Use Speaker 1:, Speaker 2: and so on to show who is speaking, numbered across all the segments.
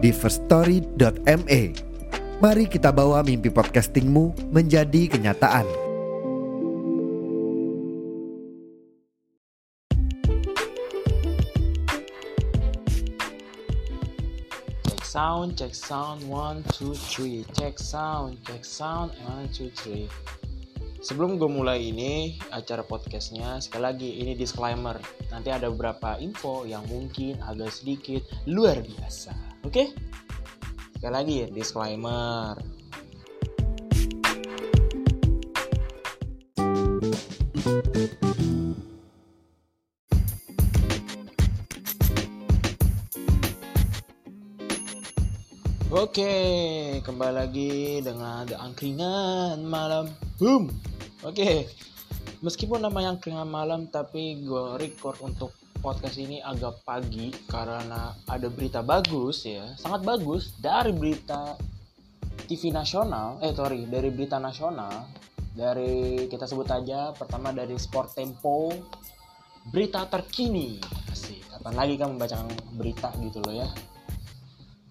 Speaker 1: di firststory.me. Mari kita bawa mimpi podcastingmu menjadi kenyataan.
Speaker 2: Check sound, check sound, one, two, three. Check sound, check sound, one, two, three. Sebelum gue mulai ini acara podcastnya, sekali lagi ini disclaimer. Nanti ada beberapa info yang mungkin agak sedikit luar biasa. Oke? Sekali lagi disclaimer. Oke, kembali lagi dengan The Angkringan Malam Boom Oke, meskipun namanya Angkringan Malam Tapi gue record untuk podcast ini agak pagi Karena ada berita bagus ya Sangat bagus dari berita TV nasional Eh sorry, dari berita nasional. Dari, kita sebut aja Pertama dari Sport Tempo Berita terkini. Asik, kapan lagi kan membacakan berita gitu loh ya?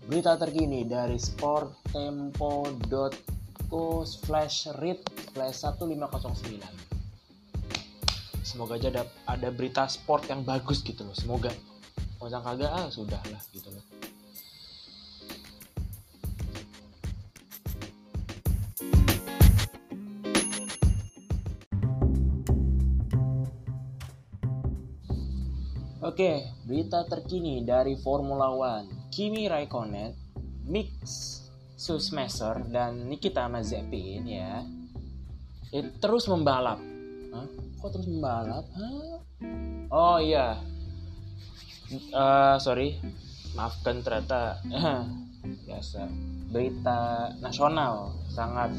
Speaker 2: Berita terkini dari sporttempo.co slash read slash 1509 Semoga aja ada, ada berita sport yang bagus gitu loh Semoga Kalau kagak ah sudah lah gitu loh Oke, berita terkini dari Formula One. Kimi Raikkonen, Mick Schumacher dan Nikita Mazepin ya, terus membalap. Hah? Kok terus membalap? Hah? Oh iya, uh, sorry, maafkan ternyata biasa berita nasional sangat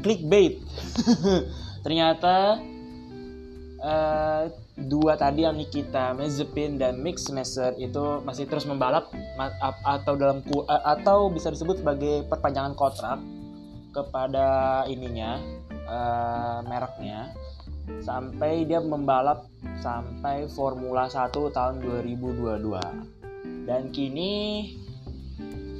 Speaker 2: clickbait. ternyata uh, dua tadi yang Nikita Mazepin dan Mick Schumacher itu masih terus membalap atau dalam atau bisa disebut sebagai perpanjangan kontrak kepada ininya uh, mereknya sampai dia membalap sampai Formula 1 tahun 2022 dan kini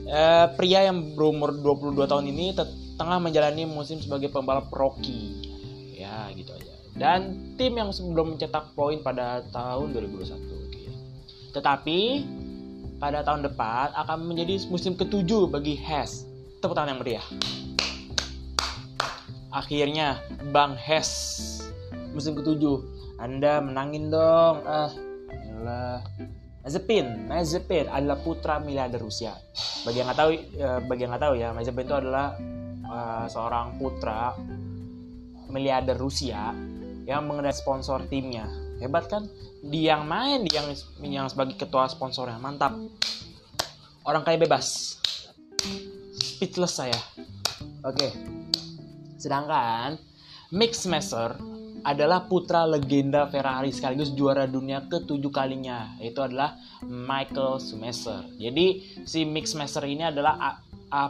Speaker 2: uh, pria yang berumur 22 tahun ini tengah menjalani musim sebagai pembalap rookie ya gitu aja dan tim yang sebelum mencetak poin pada tahun 2021. Tetapi pada tahun depan akan menjadi musim ketujuh bagi Hes. Tepuk tangan yang meriah. Akhirnya Bang Hes musim ketujuh. Anda menangin dong. Ah, yalah. Mazepin, Mazepin adalah putra miliarder Rusia. Bagi yang nggak tahu, eh, bagi yang nggak tahu ya, Mazepin itu adalah uh, seorang putra miliarder Rusia yang mengenai sponsor timnya. Hebat kan? Dia yang main, dia yang yang sebagai ketua sponsornya. Mantap. Orang kaya bebas. Speechless saya. Oke. Sedangkan Mick Schumacher adalah putra legenda Ferrari sekaligus juara dunia ketujuh kalinya yaitu adalah Michael Schumacher. Jadi si Mick Schumacher ini adalah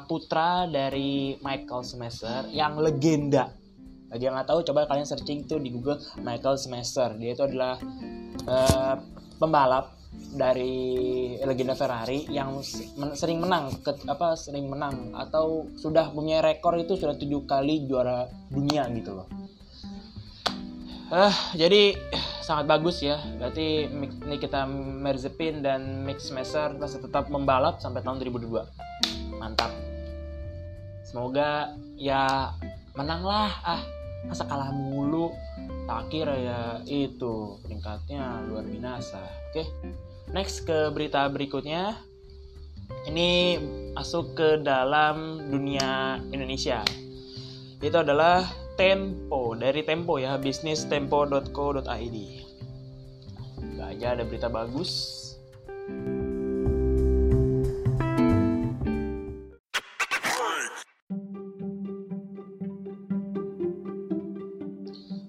Speaker 2: putra dari Michael Schumacher yang legenda bagi yang nggak tahu, coba kalian searching tuh di Google Michael Schumacher. Dia itu adalah uh, pembalap dari legenda Ferrari yang sering menang ke, apa sering menang atau sudah punya rekor itu sudah tujuh kali juara dunia gitu loh. Uh, jadi sangat bagus ya. Berarti Nikita Merzepin dan Mick Schumacher masih tetap membalap sampai tahun 2022. Mantap. Semoga ya menanglah ah masa kalah mulu tak kira ya itu peringkatnya luar binasa oke next ke berita berikutnya ini masuk ke dalam dunia Indonesia itu adalah Tempo dari Tempo ya bisnis tempo.co.id Gak aja ada berita bagus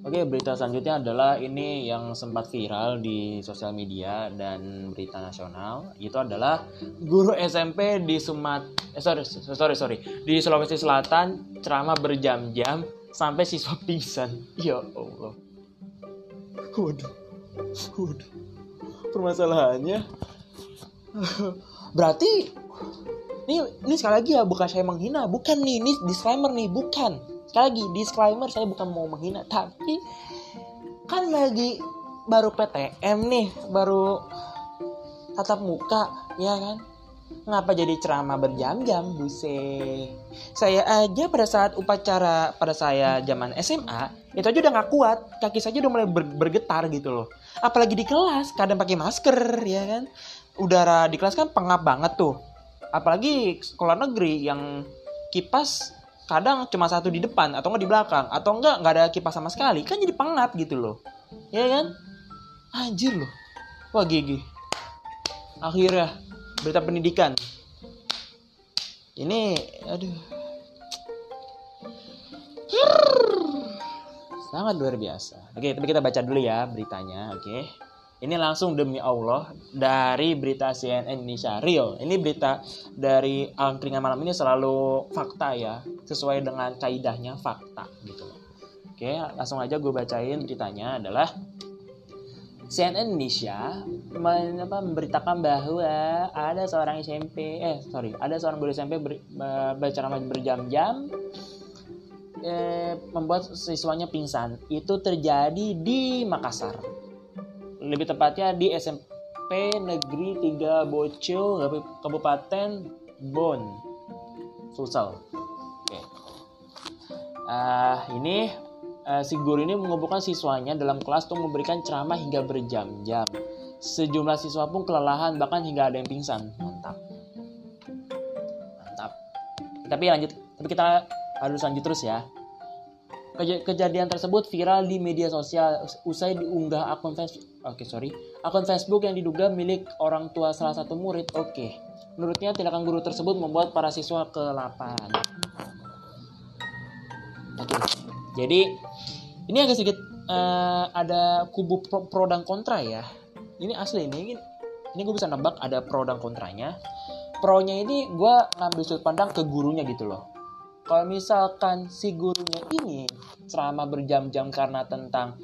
Speaker 2: Oke, berita selanjutnya adalah ini yang sempat viral di sosial media dan berita nasional. Itu adalah guru SMP di Sumat eh, sorry, sorry, sorry, di Sulawesi Selatan ceramah berjam-jam sampai siswa pingsan. Ya Allah. Waduh. Waduh. Permasalahannya berarti ini ini sekali lagi ya bukan saya menghina, bukan nih, ini disclaimer nih, bukan. Sekali lagi disclaimer saya bukan mau menghina, tapi kan lagi baru PTM nih, baru tatap muka, ya kan? Ngapa jadi ceramah berjam-jam, buset. Saya aja pada saat upacara pada saya zaman SMA, itu aja udah nggak kuat, kaki saja udah mulai ber- bergetar gitu loh. Apalagi di kelas, kadang pakai masker, ya kan? Udara di kelas kan pengap banget tuh. Apalagi sekolah negeri yang kipas kadang cuma satu di depan atau enggak di belakang. Atau enggak nggak ada kipas sama sekali kan jadi pengap gitu loh. Ya kan? Anjir loh. Wah gigi. Akhirnya berita pendidikan ini aduh sangat luar biasa oke tapi kita baca dulu ya beritanya oke ini langsung demi Allah dari berita CNN Indonesia Real. Ini berita dari angkringan malam ini selalu fakta ya, sesuai dengan kaidahnya fakta gitu. Oke, langsung aja gue bacain beritanya adalah CNN Indonesia memberitakan bahwa ada seorang SMP, eh sorry, ada seorang guru SMP ber, berjam-jam eh, membuat siswanya pingsan. Itu terjadi di Makassar lebih tepatnya di SMP Negeri 3 Bocil Kabupaten Bon Sulsel. Uh, ini uh, si guru ini mengumpulkan siswanya dalam kelas untuk memberikan ceramah hingga berjam-jam. Sejumlah siswa pun kelelahan bahkan hingga ada yang pingsan. Mantap. Mantap. Tapi lanjut, tapi kita harus lanjut terus ya. Kejadian tersebut viral di media sosial usai diunggah akun Facebook. Oke, okay, sorry. Akun Facebook yang diduga milik orang tua salah satu murid. Oke. Okay. Menurutnya tindakan guru tersebut membuat para siswa kelaparan. Oke. Okay. Jadi ini agak sedikit uh, ada kubu pro, pro dan kontra ya. Ini asli ini ini gue bisa nebak ada pro dan kontranya. Pro-nya ini gue ngambil sudut pandang ke gurunya gitu loh kalau misalkan si gurunya ini ceramah berjam-jam karena tentang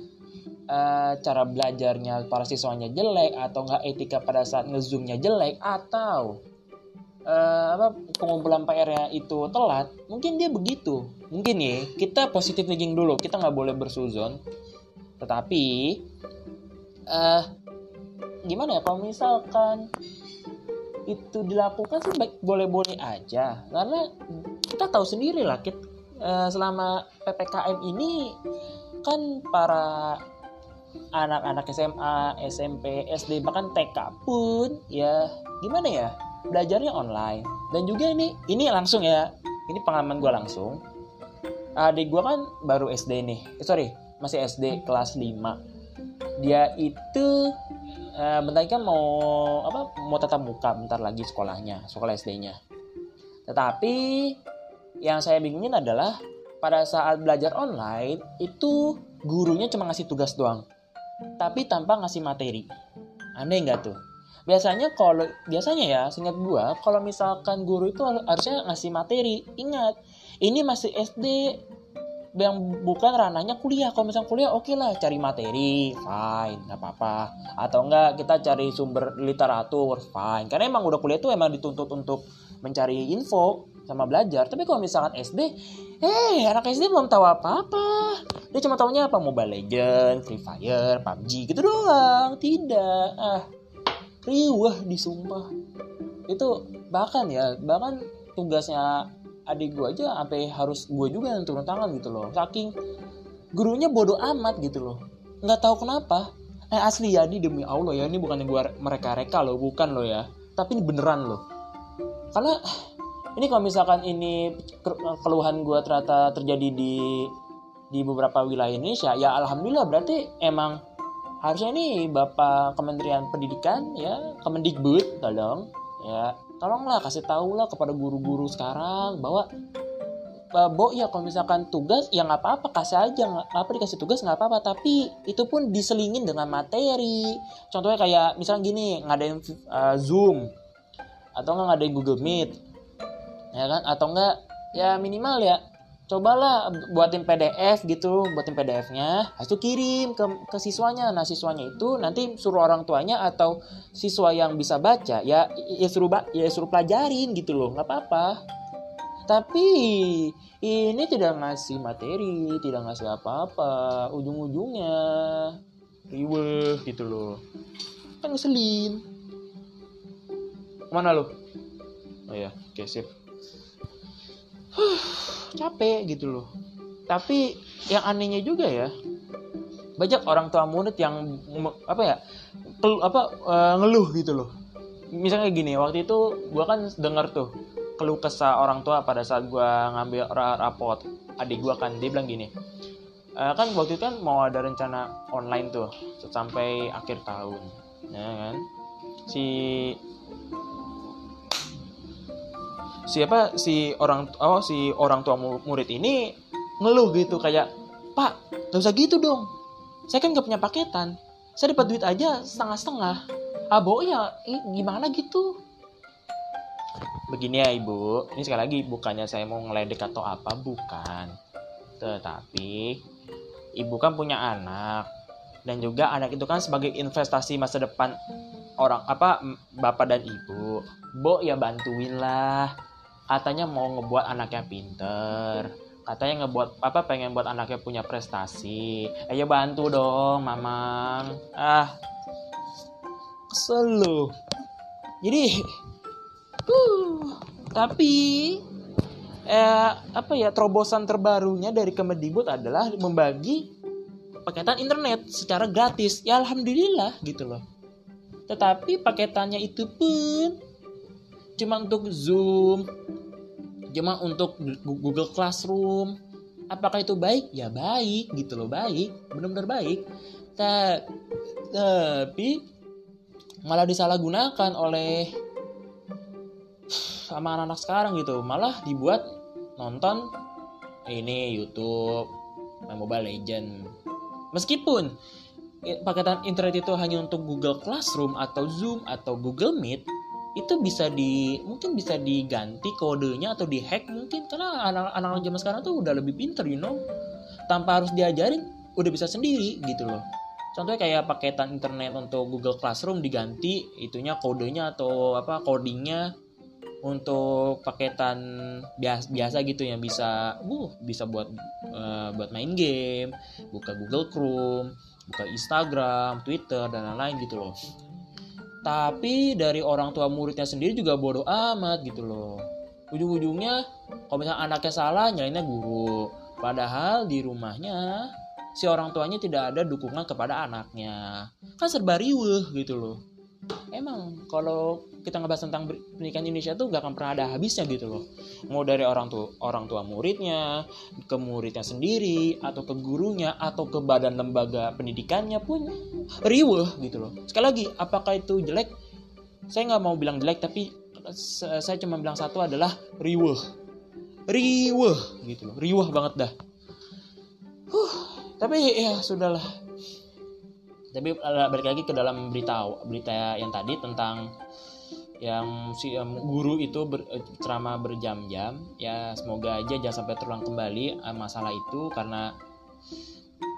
Speaker 2: uh, cara belajarnya para siswanya jelek atau nggak etika pada saat ngezoomnya jelek atau uh, apa pengumpulan PR-nya itu telat, mungkin dia begitu. Mungkin ya kita positif thinking dulu, kita nggak boleh bersuzon. Tetapi uh, gimana ya kalau misalkan itu dilakukan sih baik boleh-boleh aja karena kita tahu sendiri lah kita uh, selama ppkm ini kan para anak-anak SMA, SMP, SD bahkan TK pun ya gimana ya belajarnya online. Dan juga ini ini langsung ya. Ini pengalaman gue langsung. Adik gue kan baru SD nih. Eh, sorry masih SD kelas 5 dia itu uh, bentar kan mau apa mau tetap muka bentar lagi sekolahnya sekolah SD-nya tetapi yang saya bingungin adalah pada saat belajar online itu gurunya cuma ngasih tugas doang. Tapi tanpa ngasih materi. Aneh nggak tuh biasanya kalau biasanya ya seingat gua kalau misalkan guru itu harusnya ngasih materi. Ingat ini masih SD yang bukan ranahnya kuliah. Kalau misalnya kuliah oke okay lah cari materi fine nggak apa-apa. Atau enggak kita cari sumber literatur fine. Karena emang udah kuliah tuh emang dituntut untuk mencari info sama belajar. Tapi kalau misalkan SD eh anak SD belum tahu apa-apa. Dia cuma tahunya apa? Mobile Legend Free Fire PUBG gitu doang. Tidak. Ah riuh disumpah. Itu bahkan ya bahkan tugasnya adik gue aja sampai harus gue juga yang turun tangan gitu loh. Saking gurunya bodoh amat gitu loh. Nggak tahu kenapa. Eh asli ya ini demi allah ya ini bukan yang gue mereka reka loh bukan loh ya. Tapi ini beneran loh. Karena ini kalau misalkan ini keluhan gue ternyata terjadi di di beberapa wilayah Indonesia ya alhamdulillah berarti emang harusnya ini bapak Kementerian Pendidikan ya Kemendikbud tolong ya tolonglah kasih tahu lah kepada guru-guru sekarang bahwa uh, Bo ya kalau misalkan tugas ya nggak apa-apa kasih aja nggak apa dikasih tugas nggak apa-apa tapi itu pun diselingin dengan materi. Contohnya kayak misalnya gini ngadain uh, zoom atau nggak ngadain Google Meet ya kan? Atau enggak ya minimal ya cobalah buatin PDF gitu, buatin PDF-nya, habis itu kirim ke, ke siswanya. Nah, siswanya itu nanti suruh orang tuanya atau siswa yang bisa baca ya ya suruh ya suruh pelajarin gitu loh, nggak apa-apa. Tapi ini tidak ngasih materi, tidak ngasih apa-apa, ujung-ujungnya riweh gitu loh. Kan ngeselin. Mana lo? Oh ya, oke okay, sip capek gitu loh. Tapi yang anehnya juga ya banyak orang tua murid yang apa ya kel, apa uh, ngeluh gitu loh. Misalnya gini waktu itu gue kan denger tuh keluh kesah orang tua pada saat gue ngambil rapot adik gue kan. Dia bilang gini e, kan waktu itu kan mau ada rencana online tuh sampai akhir tahun. Ya kan? Si siapa? Si orang oh si orang tua murid ini ngeluh gitu kayak pak gak usah gitu dong. Saya kan gak punya paketan. Saya dapat duit aja setengah-setengah. Abo ya gimana gitu? Begini ya ibu. Ini sekali lagi bukannya saya mau ngeledek atau apa bukan. Tetapi ibu kan punya anak. Dan juga anak itu kan sebagai investasi masa depan orang apa bapak dan ibu. Bo ya bantuin lah katanya mau ngebuat anaknya pinter. Katanya ngebuat apa pengen buat anaknya punya prestasi. Ayo ya bantu dong mamang. Ah. Kesel lu jadi uh, tapi eh, apa ya terobosan terbarunya dari Kemedibut adalah membagi paketan internet secara gratis. Ya alhamdulillah gitu loh. Tetapi paketannya itu pun cuma untuk Zoom, cuma untuk Google Classroom. Apakah itu baik? Ya baik gitu loh, baik, benar-benar baik. Tapi malah disalahgunakan oleh sama anak-anak sekarang gitu. Malah dibuat nonton ini YouTube, Mobile Legend. Meskipun paketan internet itu hanya untuk Google Classroom atau Zoom atau Google Meet, itu bisa di mungkin bisa diganti kodenya atau dihack mungkin. Karena anak-anak zaman sekarang tuh udah lebih pinter you know. Tanpa harus diajarin udah bisa sendiri gitu loh. Contohnya kayak paketan internet untuk Google Classroom diganti itunya kodenya atau apa codingnya untuk paketan biasa, biasa gitu yang bisa uh bisa buat uh, buat main game buka Google Chrome buka Instagram Twitter dan lain-lain gitu loh tapi dari orang tua muridnya sendiri juga bodoh amat gitu loh. Ujung-ujungnya kalau misalnya anaknya salah nyalainnya guru. Padahal di rumahnya si orang tuanya tidak ada dukungan kepada anaknya. Kan serba riweh gitu loh. Emang kalau kita ngebahas tentang pendidikan Indonesia tuh gak akan pernah ada habisnya gitu loh. Mau dari orang tua orang tua muridnya ke muridnya sendiri atau ke gurunya atau ke badan lembaga pendidikannya pun riweh gitu loh. Sekali lagi apakah itu jelek? Saya nggak mau bilang jelek tapi saya cuma bilang satu adalah riweh riweh gitu loh. Riweh banget dah. Huh, tapi ya sudahlah. Tapi balik lagi ke dalam berita berita yang tadi tentang yang si um, guru itu ber, uh, ceramah berjam-jam ya semoga aja jangan sampai terulang kembali uh, masalah itu karena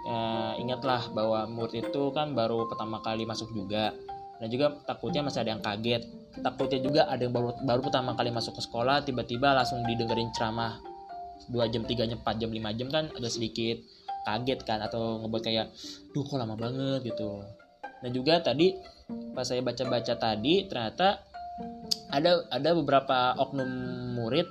Speaker 2: uh, ingatlah bahwa murid itu kan baru pertama kali masuk juga. Dan juga takutnya masih ada yang kaget. Takutnya juga ada yang baru baru pertama kali masuk ke sekolah tiba-tiba langsung didengerin ceramah dua jam tiga jam empat jam lima jam kan agak sedikit kaget kan atau ngebuat kayak duh kok lama banget gitu. Dan juga tadi pas saya baca-baca tadi ternyata ada ada beberapa oknum murid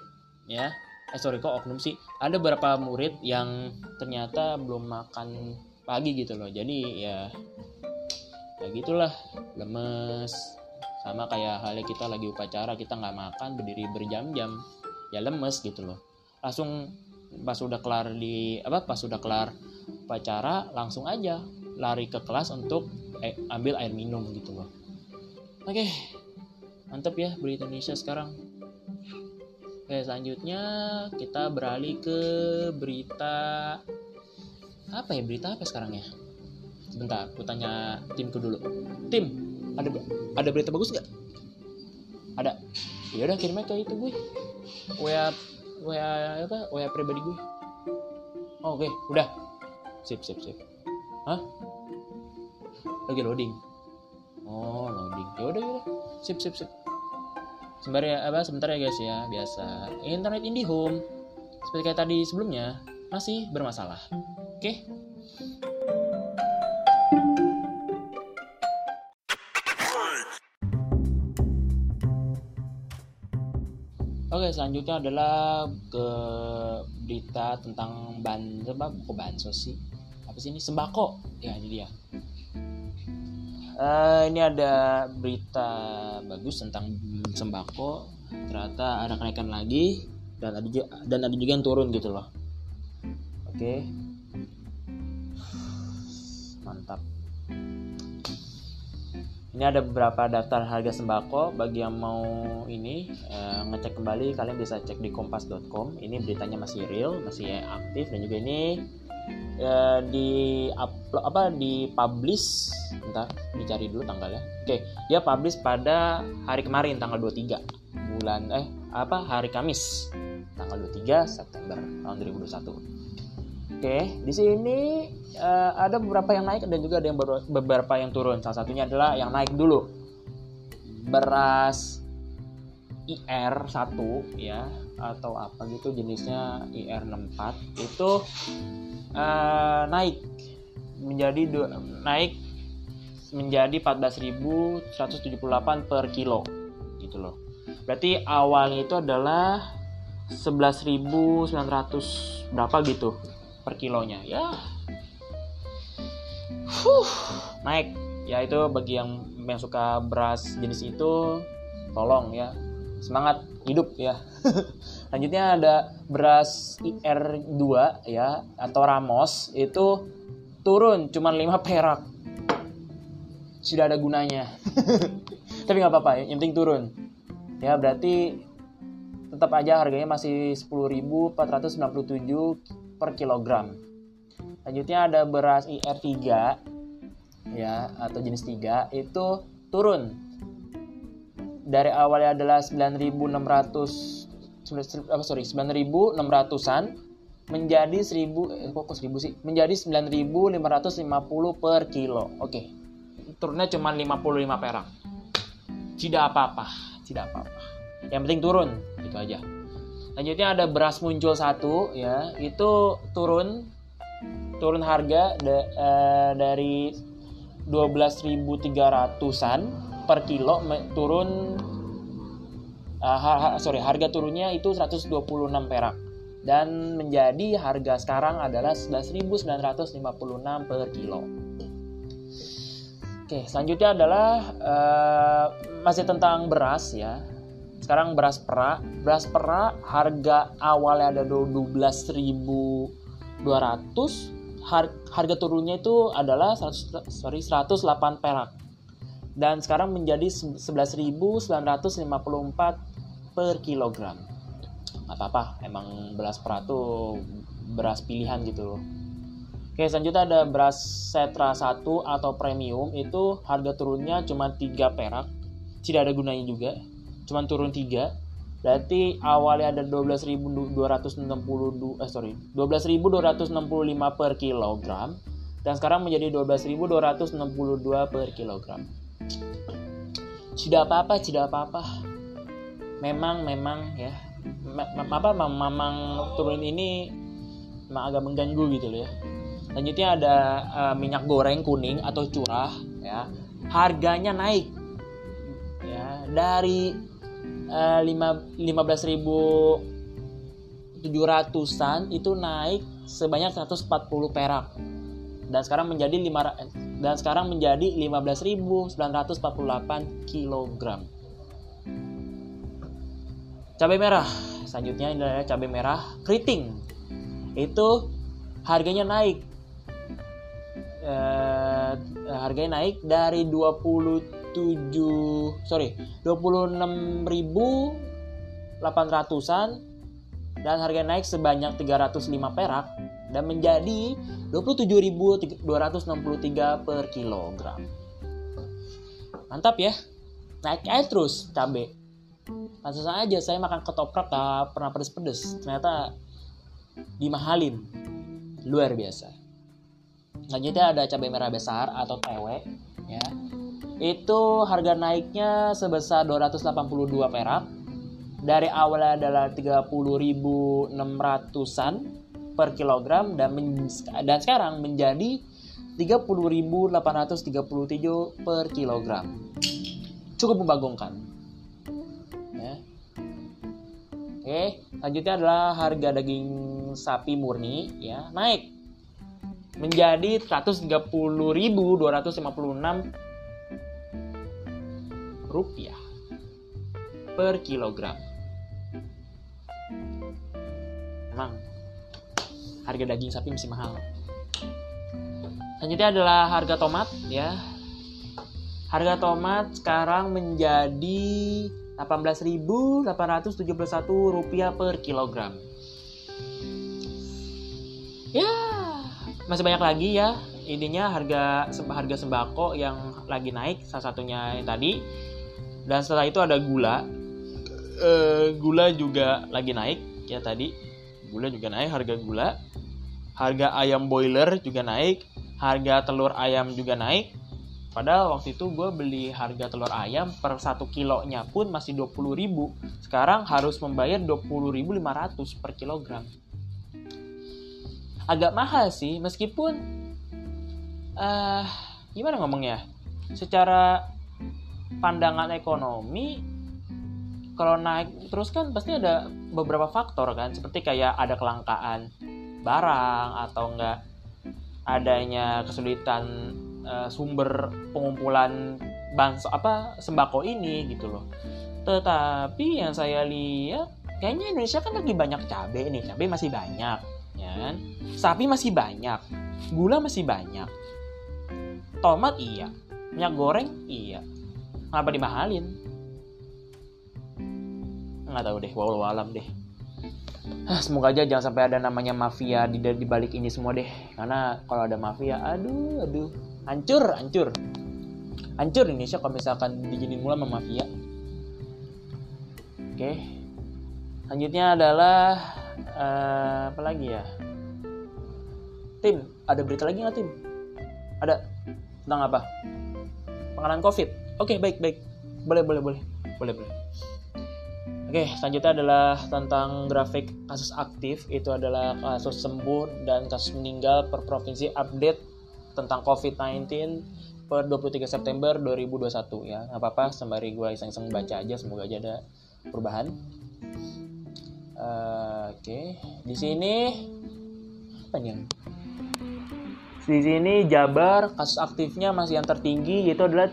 Speaker 2: ya. Eh sorry kok oknum sih? Ada beberapa murid yang ternyata belum makan pagi gitu loh. Jadi ya ya gitulah. Lemes. Sama kayak halnya kita lagi upacara kita nggak makan berdiri berjam-jam ya lemes gitu loh. Langsung pas udah kelar di apa pas udah kelar upacara langsung aja lari ke kelas untuk eh, ambil air minum gitu loh. Oke mantep ya berita Indonesia sekarang Oke, selanjutnya kita beralih ke berita apa ya berita apa sekarang ya? Sebentar, aku tanya timku dulu. Tim, ada ada berita bagus nggak? Ada. Ya udah kirim aja itu gue. WA WA apa? WA pribadi gue. Oh, Oke, udah. Sip, sip, sip. Hah? Lagi loading. Oh, loading. Ya udah, ya udah. Sip, sip, sip. Sebentar ya, apa sebentar ya guys ya, biasa. Internet IndiHome seperti kayak tadi sebelumnya masih bermasalah. Oke. Oke, selanjutnya adalah ke berita tentang ban apa kok bansos sih? Apa sih ini sembako? Ya, ini dia. Eh, ini ada berita bagus tentang sembako. Ternyata ada kenaikan lagi dan ada juga, dan ada juga yang turun gitu loh. Oke. Mantap. Ini ada beberapa daftar harga sembako bagi yang mau ini eh, ngecek kembali kalian bisa cek di kompas.com. Ini beritanya masih real, masih aktif dan juga ini eh, di upload apa di publish bentar dicari dulu tanggalnya. Oke, dia publish pada hari kemarin tanggal 23 bulan eh apa hari Kamis tanggal 23 September tahun 2021. Oke, di sini eh, ada beberapa yang naik dan juga ada yang ber- beberapa yang turun. Salah satunya adalah yang naik dulu. Beras IR1 ya atau apa gitu jenisnya IR64 itu eh, naik. Menjadi naik menjadi 14.178 per kilo gitu loh. Berarti awalnya itu adalah 11.900 berapa gitu per kilonya. Ya. Huh, naik. Ya itu bagi yang yang suka beras jenis itu tolong ya semangat hidup ya. Lanjutnya ada beras IR2 ya atau Ramos itu turun cuman 5 perak. Sudah ada gunanya. Tapi nggak apa-apa ya yang penting turun. Ya berarti tetap aja harganya masih 10.497 per kilogram. Selanjutnya ada beras IR3 ya atau jenis 3 itu turun dari awalnya adalah 9.600 apa sorry 9.600an menjadi 1000 eh, kok, kok 1000 sih menjadi 9.550 per kilo. Oke. Turunnya cuma 55 perak. Tidak apa-apa, tidak apa-apa. Yang penting turun, itu aja. Selanjutnya ada beras muncul satu ya, itu turun turun harga da- eh, dari 12.300-an per kilo turun eh, har- har- sorry harga turunnya itu 126 perak dan menjadi harga sekarang adalah 11.956 per kilo. Oke, selanjutnya adalah eh, masih tentang beras ya. Sekarang beras perak. Beras perak harga awalnya ada 12.200. Har- harga turunnya itu adalah 100, sorry 108 perak. Dan sekarang menjadi 11.954 per kilogram. Gak apa-apa, emang beras perak tuh beras pilihan gitu loh. Oke, selanjutnya ada beras Setra 1 atau premium itu harga turunnya cuma 3 perak. Tidak ada gunanya juga. Cuma turun 3. Berarti awalnya ada 12.262 eh sorry, 12.265 per kilogram dan sekarang menjadi 12.262 per kilogram. Tidak apa-apa, tidak apa-apa. Memang memang ya. Apa memang turun ini memang agak mengganggu gitu loh ya. Selanjutnya ada eh, minyak goreng kuning atau curah ya. Harganya naik ya dari eh, lima 15.700-an itu naik sebanyak 140 perak. Dan sekarang menjadi 5 dan sekarang menjadi 15.948 kilogram. Cabai merah. Selanjutnya ini adalah cabai merah keriting. Itu harganya naik eh, harganya naik dari 27 sorry 26.000 800-an dan harga naik sebanyak 305 perak dan menjadi 27.263 per kilogram. Mantap ya. Naik aja terus cabe. Langsung aja saya makan ketoprak tak pernah pedes-pedes. Ternyata dimahalin. Luar biasa. Selanjutnya ada cabai merah besar atau TW ya. Itu harga naiknya sebesar 282 perak. Dari awalnya adalah 30.600-an per kilogram dan men, dan sekarang menjadi 30.837 per kilogram. Cukup membagongkan. Ya. Oke, selanjutnya adalah harga daging sapi murni ya, naik menjadi 130.256 rupiah per kilogram. Emang harga daging sapi masih mahal. Selanjutnya adalah harga tomat ya. Harga tomat sekarang menjadi 18.871 rupiah per kilogram. Ya, masih banyak lagi ya. Intinya harga harga sembako yang lagi naik salah satunya yang tadi. Dan setelah itu ada gula. E, gula juga lagi naik ya tadi. Gula juga naik harga gula. Harga ayam boiler juga naik. Harga telur ayam juga naik. Padahal waktu itu gue beli harga telur ayam per 1 kilonya pun masih 20 ribu. Sekarang harus membayar 20.500 per kilogram agak mahal sih meskipun uh, gimana ngomongnya secara pandangan ekonomi kalau naik terus kan pasti ada beberapa faktor kan seperti kayak ada kelangkaan barang atau enggak adanya kesulitan uh, sumber pengumpulan bansos apa sembako ini gitu loh. Tetapi yang saya lihat kayaknya Indonesia kan lagi banyak cabai nih cabai masih banyak ya kan? Sapi masih banyak gula masih banyak tomat iya minyak goreng iya. Kenapa dimahalin nggak tahu deh walau alam deh. Ah, semoga aja jangan sampai ada namanya mafia di, di balik ini semua deh. Karena kalau ada mafia aduh aduh. Hancur hancur. Hancur Indonesia kalau misalkan diginin mula sama mafia. Oke. Selanjutnya adalah uh, apa lagi ya? Tim ada berita lagi nggak tim? Ada? Tentang apa? Pengenalan covid. Oke baik baik. Boleh boleh boleh. Boleh boleh Oke, selanjutnya adalah tentang grafik kasus aktif. Itu adalah kasus sembuh dan kasus meninggal per provinsi update tentang COVID-19 per 23 September 2021 ya. Nggak apa-apa, sembari gue iseng-iseng baca aja, semoga aja ada perubahan. Uh, Oke, okay. di sini apa nih? Di sini Jabar kasus aktifnya masih yang tertinggi yaitu adalah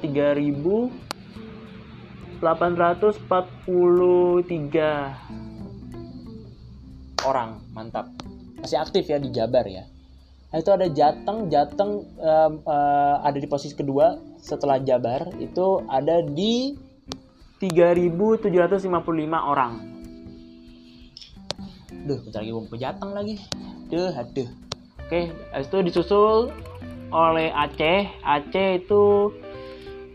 Speaker 2: 3.843 orang, mantap. Masih aktif ya di Jabar ya. Nah, itu ada Jateng, Jateng um, uh, ada di posisi kedua setelah Jabar itu ada di 3.755 orang Duh, bentar lagi mau pejateng lagi. Duh, aduh. Oke, habis itu disusul oleh Aceh. Aceh itu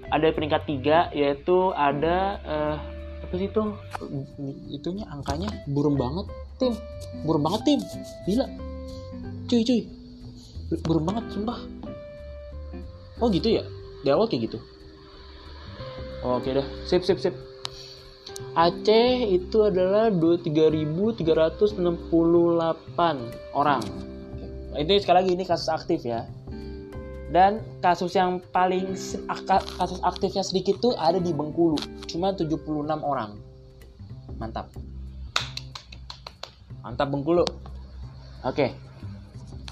Speaker 2: ada peringkat tiga, yaitu ada uh, apa sih itu? Itunya angkanya burung banget, tim. Burung banget, tim. Gila. Cuy, cuy. Burung banget, sumpah. Oh gitu ya? Di awal kayak gitu. Oke dah, sip, sip, sip. Aceh itu adalah 3.368 orang. Itu sekali lagi ini kasus aktif ya. Dan kasus yang paling kasus aktifnya sedikit tuh ada di Bengkulu, cuma 76 orang. Mantap. Mantap Bengkulu. Oke.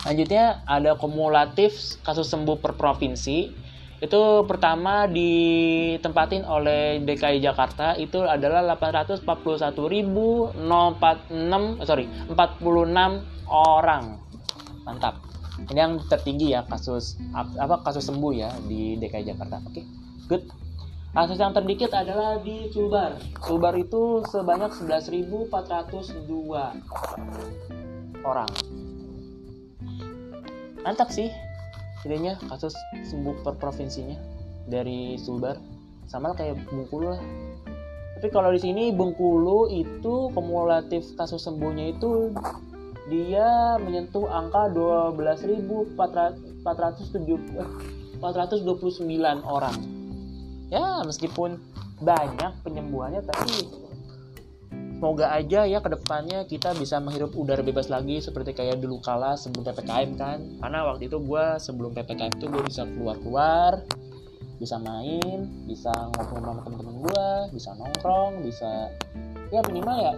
Speaker 2: Selanjutnya ada kumulatif kasus sembuh per provinsi itu pertama ditempatin oleh DKI Jakarta itu adalah 841.046 sorry 46 orang mantap ini yang tertinggi ya kasus apa kasus sembuh ya di DKI Jakarta oke okay, good Kasus yang terdikit adalah di Sulbar. Sulbar itu sebanyak 11.402 orang. Mantap sih. Idenya kasus sembuh per provinsinya dari Sulbar. Sama kayak Bengkulu lah. Tapi kalau di sini Bengkulu itu kumulatif kasus sembuhnya itu dia menyentuh angka 12.429 orang. Ya, meskipun banyak penyembuhannya tapi semoga aja ya ke depannya kita bisa menghirup udara bebas lagi seperti kayak dulu kala sebelum ppkm kan karena waktu itu gue sebelum ppkm itu gue bisa keluar keluar bisa main bisa ngobrol sama temen-temen gue bisa nongkrong bisa ya minimal ya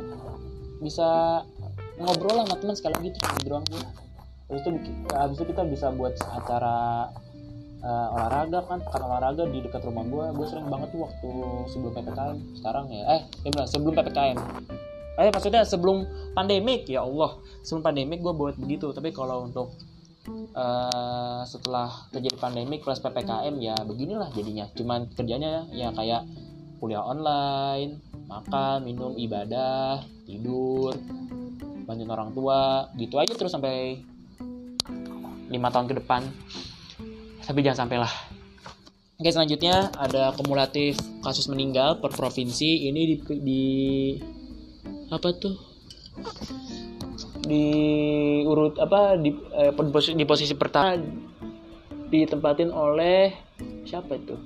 Speaker 2: bisa ngobrol lah sama teman sekali lagi tuh di doang gue habis itu habis itu kita bisa buat acara uh, olahraga kan kan olahraga di dekat rumah gue gue sering banget tuh waktu sebelum ppkm sekarang ya eh ya sebelum ppkm eh maksudnya sebelum pandemik ya allah. Sebelum pandemik gue buat begitu tapi kalau untuk uh, setelah terjadi pandemik plus ppkm ya beginilah jadinya. Cuman kerjanya ya kayak kuliah online makan minum ibadah tidur bantuin orang tua gitu aja terus sampai lima tahun ke depan. Tapi jangan sampai lah. Oke selanjutnya ada kumulatif kasus meninggal per provinsi. Ini di, di apa tuh? Di urut apa di eh, di posisi pertama ditempatin oleh siapa itu?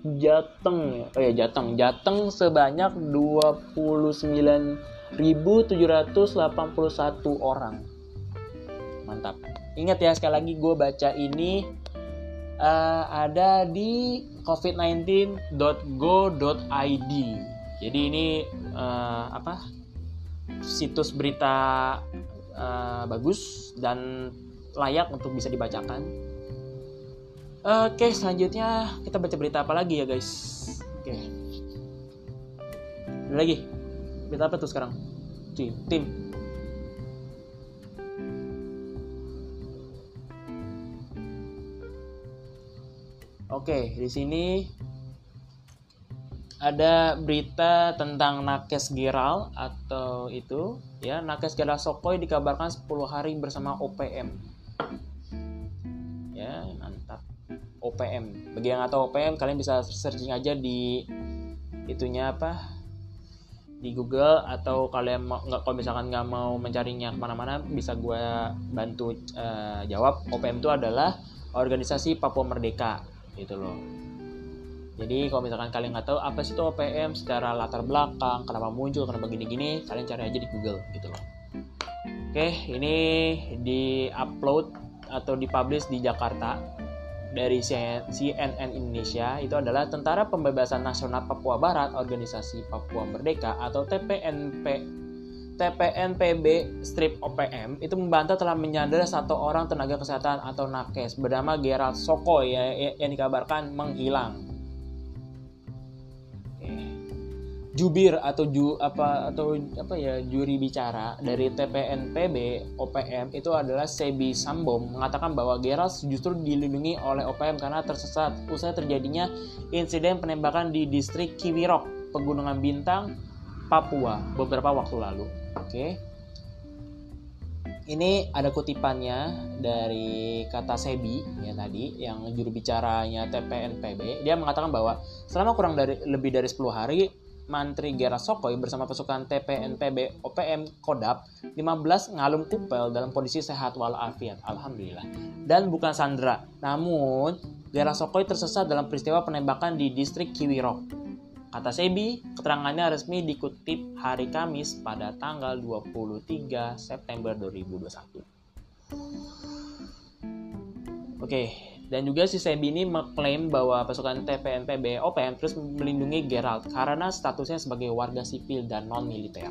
Speaker 2: Jateng ya? Oh ya Jateng. Jateng sebanyak 29 1781 orang. Mantap. Ingat ya sekali lagi gue baca ini uh, ada di covid19.go.id. Jadi ini uh, apa? Situs berita uh, bagus dan layak untuk bisa dibacakan. Oke, selanjutnya kita baca berita apa lagi ya guys? Oke. Lagi Berita apa tuh sekarang? Tim. Tim. Oke, di sini ada berita tentang Nakes Geral atau itu ya Nakes Geral Sokoi dikabarkan 10 hari bersama OPM. Ya, mantap. OPM. Bagi yang atau OPM kalian bisa searching aja di itunya apa? Di Google atau kalian nggak kalau misalkan nggak mau mencarinya ke mana-mana bisa gue bantu uh, jawab. OPM itu adalah organisasi Papua Merdeka gitu loh. Jadi kalau misalkan kalian nggak tahu apa sih itu OPM secara latar belakang kenapa muncul kenapa gini-gini kalian cari aja di Google gitu loh. Oke ini di upload atau dipublish di Jakarta dari CNN Indonesia itu adalah Tentara Pembebasan Nasional Papua Barat Organisasi Papua Merdeka atau TPNP TPNPB strip OPM itu membantah telah menyandera satu orang tenaga kesehatan atau nakes bernama Gerald Soko ya, yang dikabarkan menghilang jubir atau ju apa atau apa ya juri bicara dari TPNPB OPM itu adalah Sebi Sambom mengatakan bahwa Gerald justru dilindungi oleh OPM karena tersesat usai terjadinya insiden penembakan di distrik Kiwirok, Pegunungan Bintang, Papua beberapa waktu lalu. Oke. Ini ada kutipannya dari kata Sebi ya tadi yang juru bicaranya TPNPB. Dia mengatakan bahwa selama kurang dari lebih dari 10 hari Mantri Gera Sokoi bersama pasukan TPNPB OPM Kodap 15 ngalung kupel dalam kondisi sehat walafiat. Alhamdulillah. Dan bukan Sandra. Namun, Gera Sokoi tersesat dalam peristiwa penembakan di distrik Kiwirok. Kata Sebi, keterangannya resmi dikutip hari Kamis pada tanggal 23 September 2021. Oke, dan juga si Sebi ini mengklaim bahwa pasukan TPNPB OPM terus melindungi Gerald karena statusnya sebagai warga sipil dan non-militer.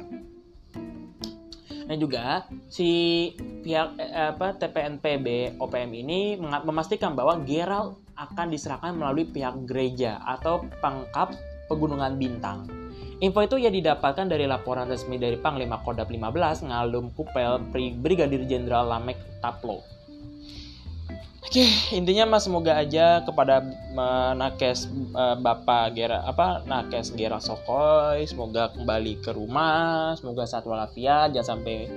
Speaker 2: Dan juga si pihak eh, apa TPNPB OPM ini memastikan bahwa Gerald akan diserahkan melalui pihak gereja atau pangkap Pegunungan Bintang. Info itu ya didapatkan dari laporan resmi dari Panglima Kodap 15 Ngalum Kupel Brigadir Jenderal Lamek Taplo Oke, intinya mas semoga aja kepada uh, nakes uh, Bapak Gera apa nakes Gera Sokoy semoga kembali ke rumah, semoga sehat walafiat, jangan sampai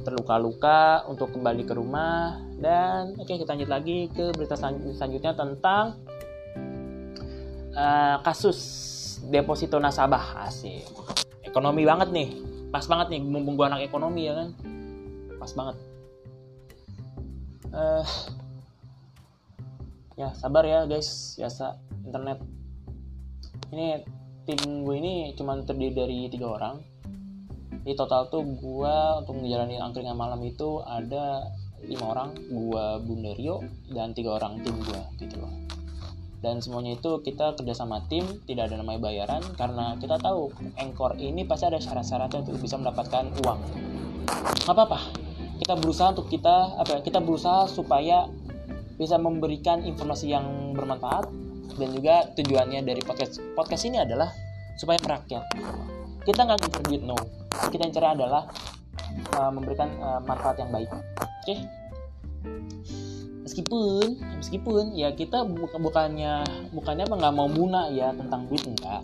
Speaker 2: terluka-luka untuk kembali ke rumah. Dan oke okay, kita lanjut lagi ke berita selanjutnya tentang uh, kasus deposito nasabah asik. Ekonomi banget nih pas banget nih mumpung gua anak ekonomi ya kan? Pas banget. Uh, ya sabar ya guys. Biasa internet. Ini tim gue ini cuma terdiri dari tiga orang. Di total tuh gue untuk menjalani angkringan malam itu ada lima orang. Gue Bunda Rio dan tiga orang tim gue gitu loh. Dan semuanya itu kita kerja sama tim tidak ada namanya bayaran karena kita tahu engkor ini pasti ada syarat-syaratnya untuk bisa mendapatkan uang. Apa-apa. Kita berusaha untuk kita apa ya kita berusaha supaya bisa memberikan informasi yang bermanfaat dan juga tujuannya dari podcast podcast ini adalah supaya merakyat. Kita nggak ngincer duit no. Kita yang cari adalah uh, memberikan uh, manfaat yang baik. Oke? Okay? meskipun meskipun ya kita bukan bukannya bukannya apa nggak mau muna ya tentang duit enggak.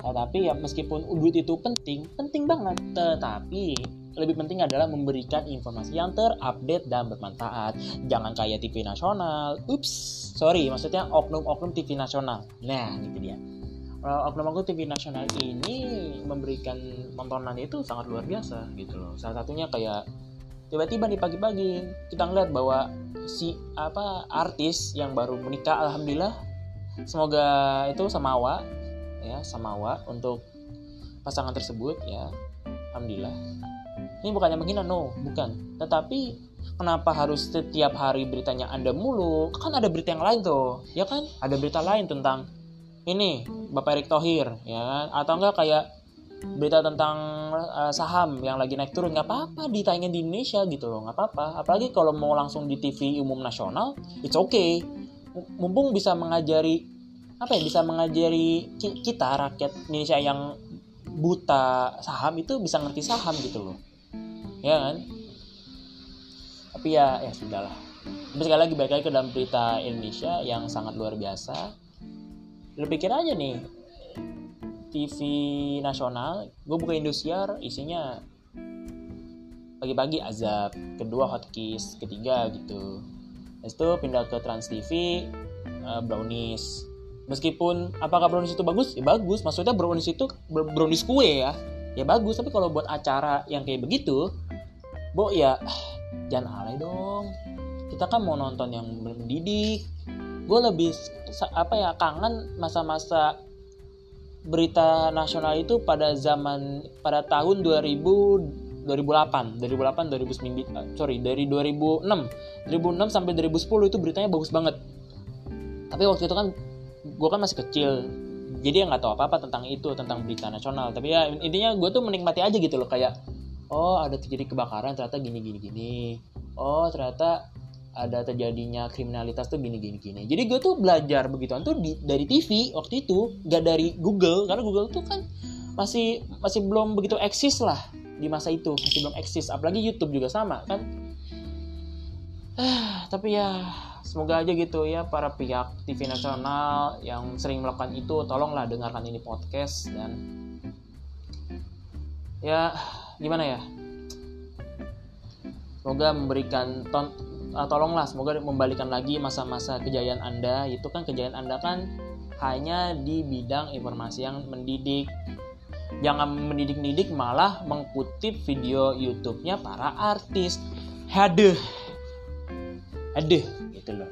Speaker 2: Tetapi ya meskipun duit itu penting penting banget. Tetapi lebih penting adalah memberikan informasi yang terupdate dan bermanfaat. Jangan kayak TV nasional. Ups, sorry, maksudnya oknum-oknum TV nasional. Nah, itu dia. Oknum-oknum TV nasional ini memberikan tontonan itu sangat luar biasa gitu loh. Salah satunya kayak tiba-tiba di pagi-pagi kita ngeliat bahwa si apa artis yang baru menikah alhamdulillah semoga itu samawa ya samawa untuk pasangan tersebut ya alhamdulillah ini bukannya menghina, no, bukan. Tetapi kenapa harus setiap hari beritanya Anda mulu? Kan ada berita yang lain tuh, ya kan? Ada berita lain tentang ini Bapak Erick Thohir, ya kan? Atau enggak kayak berita tentang uh, saham yang lagi naik turun nggak apa-apa ditayangin di Indonesia gitu loh nggak apa-apa apalagi kalau mau langsung di TV umum nasional it's okay mumpung bisa mengajari apa ya bisa mengajari kita rakyat Indonesia yang buta saham itu bisa ngerti saham gitu loh ya kan? Tapi ya ya sudahlah. Tapi sekali lagi balik lagi ke dalam berita Indonesia yang sangat luar biasa. Lu pikir aja nih TV nasional gue buka Indosiar isinya pagi-pagi azab kedua hotkeys ketiga gitu. Habis itu pindah ke Trans TV uh, brownies. Meskipun apakah brownies itu bagus? Ya bagus. Maksudnya brownies itu brownies kue ya. Ya bagus tapi kalau buat acara yang kayak begitu Bo ya jangan alay dong. Kita kan mau nonton yang mendidik. Gue lebih apa ya kangen masa-masa berita nasional itu pada zaman pada tahun 2000 2008 2008 2009 sorry dari 2006 2006 sampai 2010 itu beritanya bagus banget. Tapi waktu itu kan gue kan masih kecil. Jadi ya nggak tahu apa apa tentang itu tentang berita nasional. Tapi ya intinya gue tuh menikmati aja gitu loh kayak oh ada terjadi kebakaran ternyata gini gini gini. Oh ternyata ada terjadinya kriminalitas tuh gini gini gini. Jadi gue tuh belajar begituan tuh di, dari TV waktu itu gak dari Google karena Google tuh kan masih masih belum begitu eksis lah di masa itu masih belum eksis. Apalagi YouTube juga sama kan? Ah, tapi ya semoga aja gitu ya para pihak TV nasional yang sering melakukan itu tolonglah dengarkan ini podcast dan ya gimana ya? Semoga memberikan ton uh, tolonglah semoga membalikan lagi masa-masa kejayaan anda. Itu kan kejayaan anda kan hanya di bidang informasi yang mendidik. Jangan mendidik-didik malah mengkutip video YouTube-nya para artis. Haduh. Aduh gitu loh.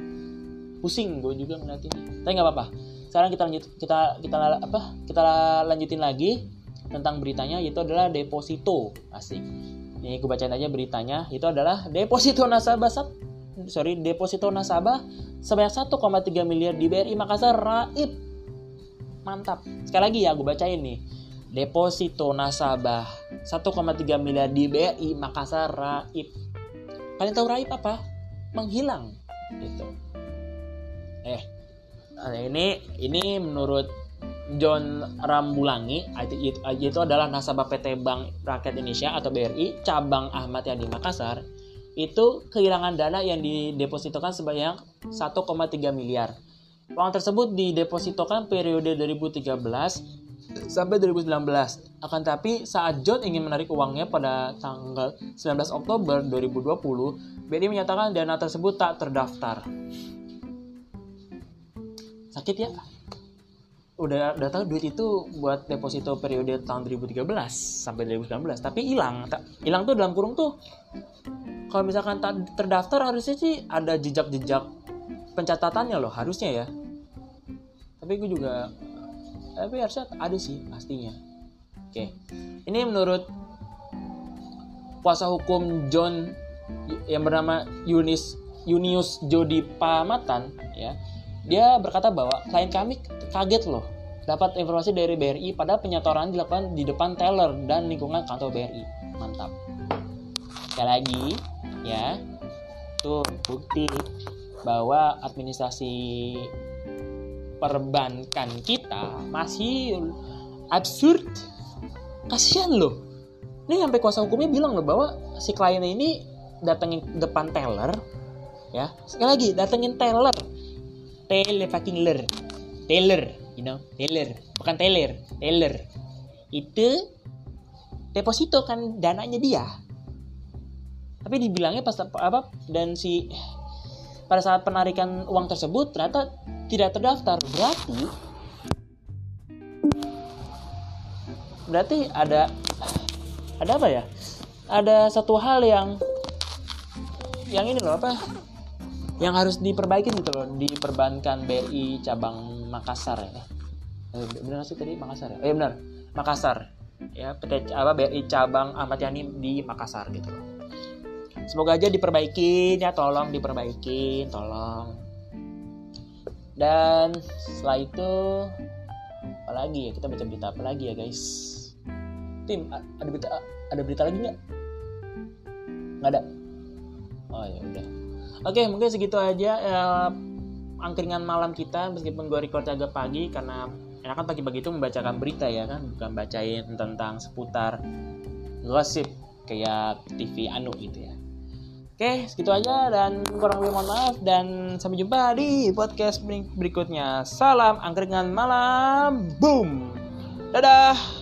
Speaker 2: Pusing gue juga ngeliat ini tapi nggak apa-apa. Sekarang kita lanjut kita kita apa? Kita lanjutin lagi tentang beritanya itu adalah deposito. Asik. Ini gue bacain aja beritanya. Itu adalah deposito nasabah sorry deposito nasabah sebanyak 1,3 miliar di BRI Makassar. Raib. Mantap. Sekali lagi ya gue bacain nih. Deposito nasabah 1,3 miliar di BRI Makassar. Raib. Kalian tahu raib apa? Menghilang. Gitu. Eh ini ini menurut John Rambulangi itu adalah nasabah PT Bank Rakyat Indonesia atau BRI cabang Ahmad Yani Makassar itu kehilangan dana yang didepositokan sebanyak 1,3 miliar. Uang tersebut didepositokan periode 2013 sampai 2019. Akan tapi saat John ingin menarik uangnya pada tanggal 19 Oktober 2020, BRI menyatakan dana tersebut tak terdaftar. Sakit ya? Udah udah tahu duit itu buat deposito periode tahun 2013 sampai 2019, tapi hilang. Hilang tuh dalam kurung tuh kalau misalkan terdaftar harusnya sih ada jejak-jejak pencatatannya loh harusnya ya. Tapi gue juga tapi harusnya ada sih pastinya. Oke. Ini menurut kuasa hukum John yang bernama Yunis Yunius Jody Pamatan ya dia berkata bahwa klien kami kaget loh dapat informasi dari BRI pada penyetoran dilakukan di depan teller dan lingkungan kantor BRI mantap. Sekali lagi ya tuh bukti bahwa administrasi perbankan kita masih absurd. Kasihan loh. Ini sampai kuasa hukumnya bilang loh bahwa si klien ini datengin depan teller ya. Sekali lagi datengin teller teller fucking ler. Teller you know teller bukan teller teller itu deposito kan dananya dia. Tapi dibilangnya pas apa dan si pada saat penarikan uang tersebut ternyata tidak terdaftar. Berarti berarti ada ada apa ya? Ada satu hal yang yang ini loh apa yang harus diperbaiki gitu loh di perbankan BRI cabang Makassar ya. Eh, benar sih tadi Makassar ya? Eh benar. Makassar. Ya PT apa BRI cabang Ahmad Yani di Makassar gitu loh. Semoga aja diperbaiki ya tolong diperbaiki tolong. Dan setelah itu apa lagi ya? Kita baca berita apa lagi ya guys? Tim ada berita ada berita lagi nggak? Nggak ada? Oh ya udah oke mungkin segitu aja ya, angkringan malam kita meskipun gue record agak pagi karena enakan pagi-pagi itu membacakan berita ya kan bukan bacain tentang seputar gosip kayak TV anu gitu ya Oke, segitu aja dan kurang lebih mohon maaf dan sampai jumpa di podcast berikutnya. Salam angkringan malam. Boom. Dadah.